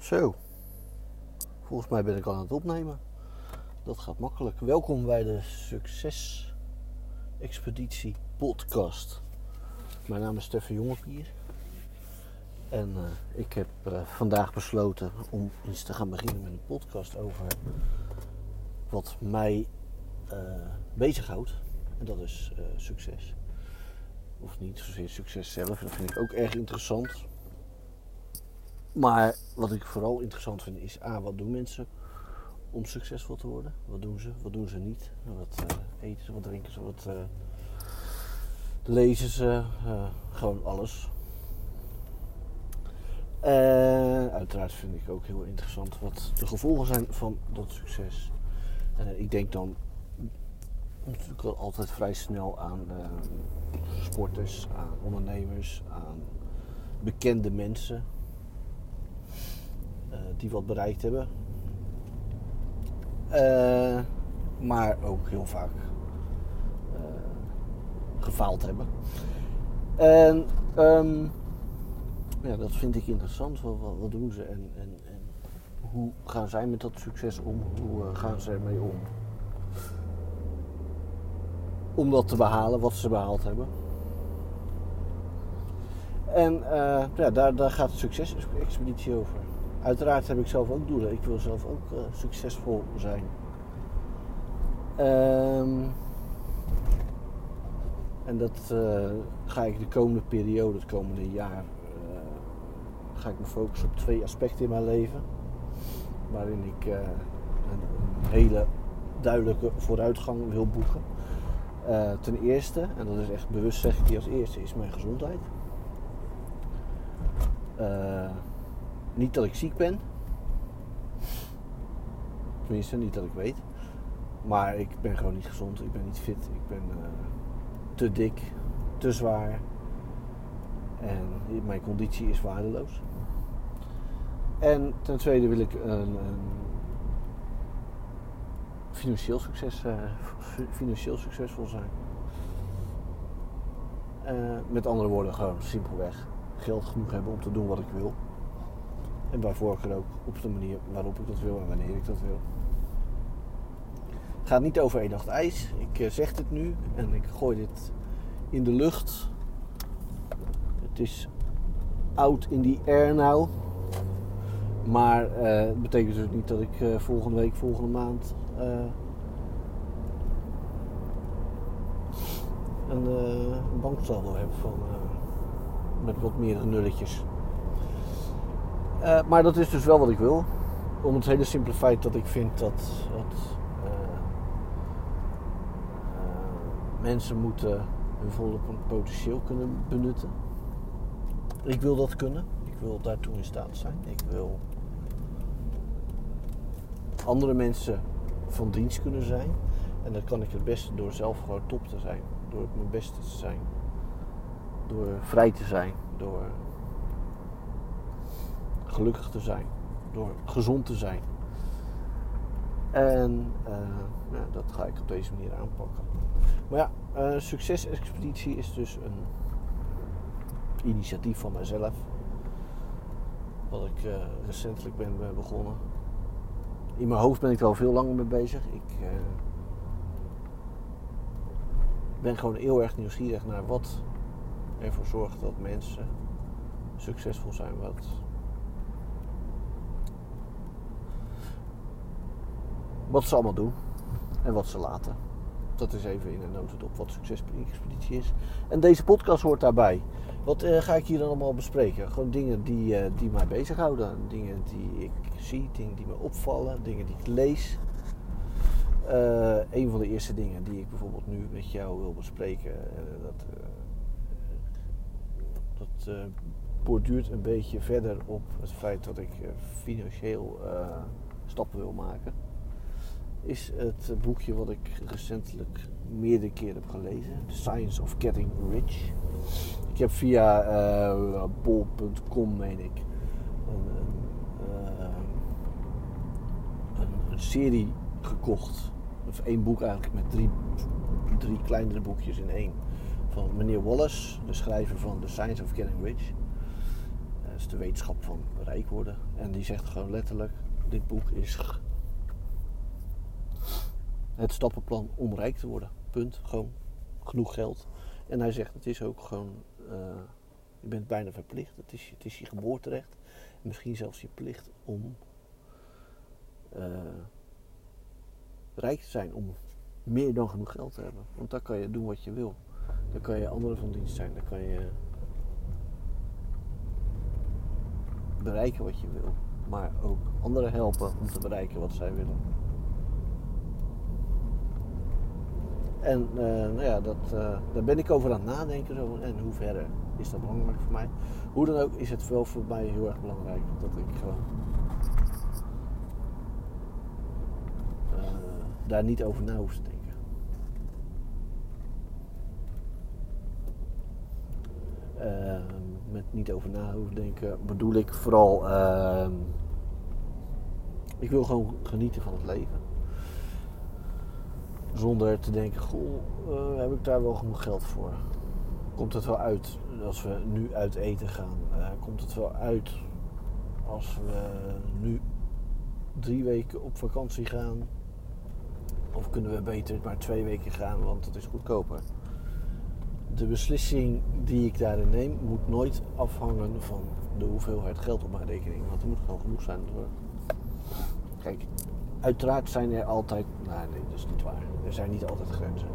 Zo, volgens mij ben ik al aan het opnemen. Dat gaat makkelijk. Welkom bij de Succes Expeditie Podcast. Mijn naam is Stefan Jongepier. En eh, ik heb uh, vandaag besloten om eens te gaan beginnen met een podcast over wat mij uh, bezighoudt. En dat is succes. Of niet zozeer succes zelf, dat vind ik ook erg interessant. Maar wat ik vooral interessant vind is A, wat doen mensen om succesvol te worden? Wat doen ze, wat doen ze niet? Wat uh, eten ze, wat drinken ze, wat uh, lezen ze? Uh, gewoon alles. Uiteraard vind ik ook heel interessant wat de gevolgen zijn van dat succes. ik denk dan natuurlijk wel altijd vrij snel aan sporters, aan ondernemers, aan bekende mensen die wat bereikt hebben. Uh, maar ook heel vaak uh, gefaald hebben. En um, ja, dat vind ik interessant. Wat, wat, doen ze en, en, en, hoe gaan zij met dat succes om? Hoe gaan ze ermee om? Om dat te behalen wat ze behaald hebben. En ja, daar, daar gaat de succesexpeditie over uiteraard heb ik zelf ook doelen. Ik wil zelf ook uh, succesvol zijn. Um, en dat uh, ga ik de komende periode, het komende jaar, uh, ga ik me focussen op twee aspecten in mijn leven. Waarin ik een, een, hele duidelijke vooruitgang wil boeken. ten eerste, en dat is echt bewust zeg ik die als eerste, is mijn gezondheid. Niet dat ik ziek ben. Tenminste, niet dat ik weet. Maar ik ben gewoon niet gezond. Ik ben niet fit. Ik ben uh, te dik, te zwaar. En mijn conditie is waardeloos. En ten tweede wil ik een, een financieel, succes, uh, financieel succesvol zijn. Uh, met andere woorden, gewoon simpelweg geld genoeg hebben om te doen wat ik wil. En bij voorkeur ook op de manier waarop ik dat wil en wanneer ik dat wil. Het gaat niet over één nacht ijs. Ik uh, zeg het nu en ik gooi dit in de lucht. Het is out in the air nou. Maar uh, het betekent dus niet dat ik uh, volgende week, volgende maand een banksaldo heb van, met wat meer nulletjes. Uh, maar dat is dus wel wat ik wil. Om het hele simpele feit dat ik vind dat, uh, uh, mensen moeten hun volle potentieel kunnen benutten. Ik wil dat kunnen. Ik wil daartoe in staat zijn. Ik wil andere mensen van dienst kunnen zijn. En dat kan ik het beste door zelf gewoon top te zijn. Door het mijn beste te zijn. Door vrij te zijn. Door gelukkig te zijn. Door gezond te zijn. En nou, dat ga ik op deze manier aanpakken. Maar ja, uh, Succesexpeditie is dus een initiatief van mijzelf. Wat ik uh, recentelijk ben begonnen. In mijn hoofd ben ik er al veel langer mee bezig. Ik ben gewoon heel erg nieuwsgierig naar wat ervoor zorgt dat mensen succesvol zijn. Wat wat ze allemaal doen en wat ze laten. Dat is even in een notendop wat succesexpeditie is. En deze podcast hoort daarbij. Wat uh, ga ik hier dan allemaal bespreken? Gewoon dingen die, uh, die mij bezighouden. Dingen die ik zie, dingen die me opvallen, dingen die ik lees. Uh, een van de eerste dingen die ik bijvoorbeeld nu met jou wil bespreken, dat, dat borduurt een beetje verder op het feit dat ik financieel stappen wil maken is het boekje wat ik recentelijk meerdere keren heb gelezen. The Science of Getting Rich. Ik heb via uh, bol.com, meen ik, een, een, een, serie gekocht. Of één boek eigenlijk met drie, drie kleinere boekjes in één. Van meneer Wallace, de schrijver van The Science of Getting Rich. Uh, is de wetenschap van rijk worden. En die zegt gewoon letterlijk: dit boek is het stappenplan om rijk te worden. Punt. Gewoon genoeg geld. En hij zegt: het is ook gewoon. eh, je bent bijna verplicht. Het is, het is je geboorterecht. En misschien zelfs je plicht om eh, rijk te zijn. Om meer dan genoeg geld te hebben. Want dan kan je doen wat je wil. Dan kan je anderen van dienst zijn. Dan kan je bereiken wat je wil. Maar ook anderen helpen om te bereiken wat zij willen. En eh, nou ja, dat, eh, daar ben ik over aan het nadenken. Zo. En in hoeverre is dat belangrijk voor mij? Hoe dan ook is het wel voor mij heel erg belangrijk dat ik gewoon eh, daar niet over na hoef te denken. Met niet over na hoeven denken bedoel ik vooral. ik wil gewoon genieten van het leven. Zonder te denken, goh, eh, heb ik daar wel genoeg geld voor? Komt het wel uit als we nu uit eten gaan? Eh, komt het wel uit als we nu drie weken op vakantie gaan? Of kunnen we beter maar twee weken gaan, want het is goedkoper? De beslissing die ik daarin neem moet nooit afhangen van de hoeveelheid geld op mijn rekening. Want er moet gewoon genoeg zijn. Voor. Kijk, uiteraard zijn er altijd. Nee, nee, dat is niet waar. Er zijn niet altijd grenzen.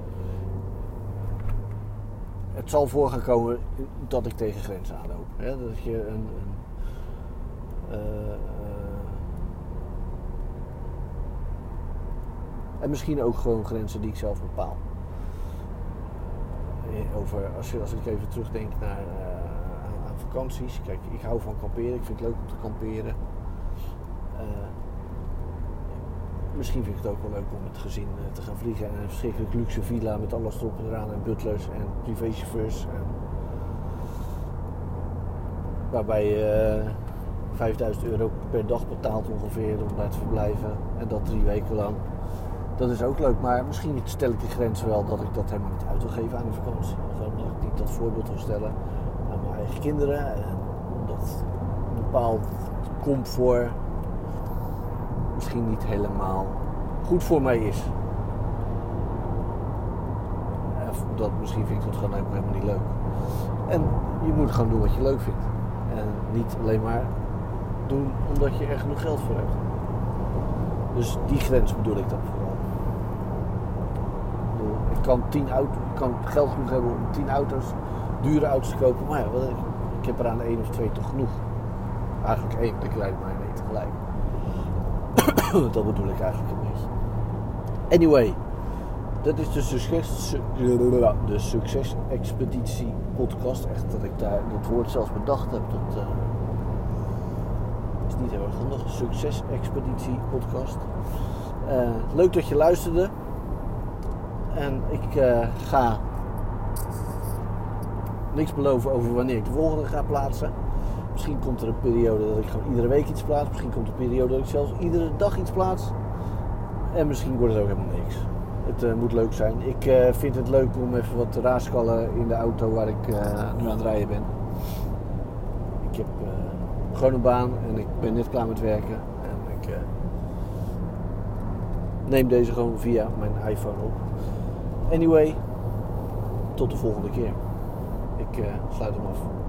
Het zal voor gaan komen dat ik tegen grenzen aanloop. Dat je een. een eh, eh, en misschien ook gewoon grenzen die ik zelf bepaal. Eh, Over, als, als ik even terugdenk naar, aan vakanties. Kijk, ik hou van kamperen. Ik vind het leuk om te kamperen. Misschien vind ik het ook wel leuk om het gezin eh, te gaan vliegen. En een verschrikkelijk luxe villa met alles erop en eraan. En butlers en privéchauffeurs. Waarbij je eh, 5000 euro per dag betaalt ongeveer om daar te verblijven. En dat drie weken lang. Dat is ook leuk, maar misschien stel ik de grens wel dat ik dat helemaal niet uit wil geven aan de vakantie. Gewoon dat ik niet dat voorbeeld wil stellen aan mijn eigen kinderen. En dat bepaald comfort misschien niet helemaal goed voor mij is. Of dat, misschien vind ik dat gewoon helemaal niet leuk. En je moet gewoon doen wat je leuk vindt. En niet alleen maar doen omdat je er genoeg geld voor hebt. Dus die grens bedoel ik dan vooral. Ik kan, tien auto, ik kan geld genoeg hebben om 10 auto's, dure auto's te kopen. Maar ja, ik heb er aan één of twee toch genoeg. Eigenlijk één, want ik rijd maar één tegelijk. dat bedoel ik eigenlijk een beetje. Anyway, dat is de succes, de expeditie podcast. Echt dat ik daar dat woord zelfs bedacht heb. Dat eh, is niet heel erg handig. Succes expeditie podcast. Eh, leuk dat je luisterde. En ik eh, ga niks beloven over wanneer ik de volgende ga plaatsen. Misschien komt er een periode dat ik gewoon iedere week iets plaats. Misschien komt er een periode dat ik zelfs iedere dag iets plaats. En misschien wordt het ook helemaal niks. Het eh, moet leuk zijn. Ik eh, vind het leuk om even wat te raaskallen in de auto waar ik eh, nu aan het rijden ben. Ik heb gewoon een baan en ik ben net klaar met werken. En ik neem deze gewoon via mijn iPhone op. Anyway, tot de volgende keer. Ik sluit hem af.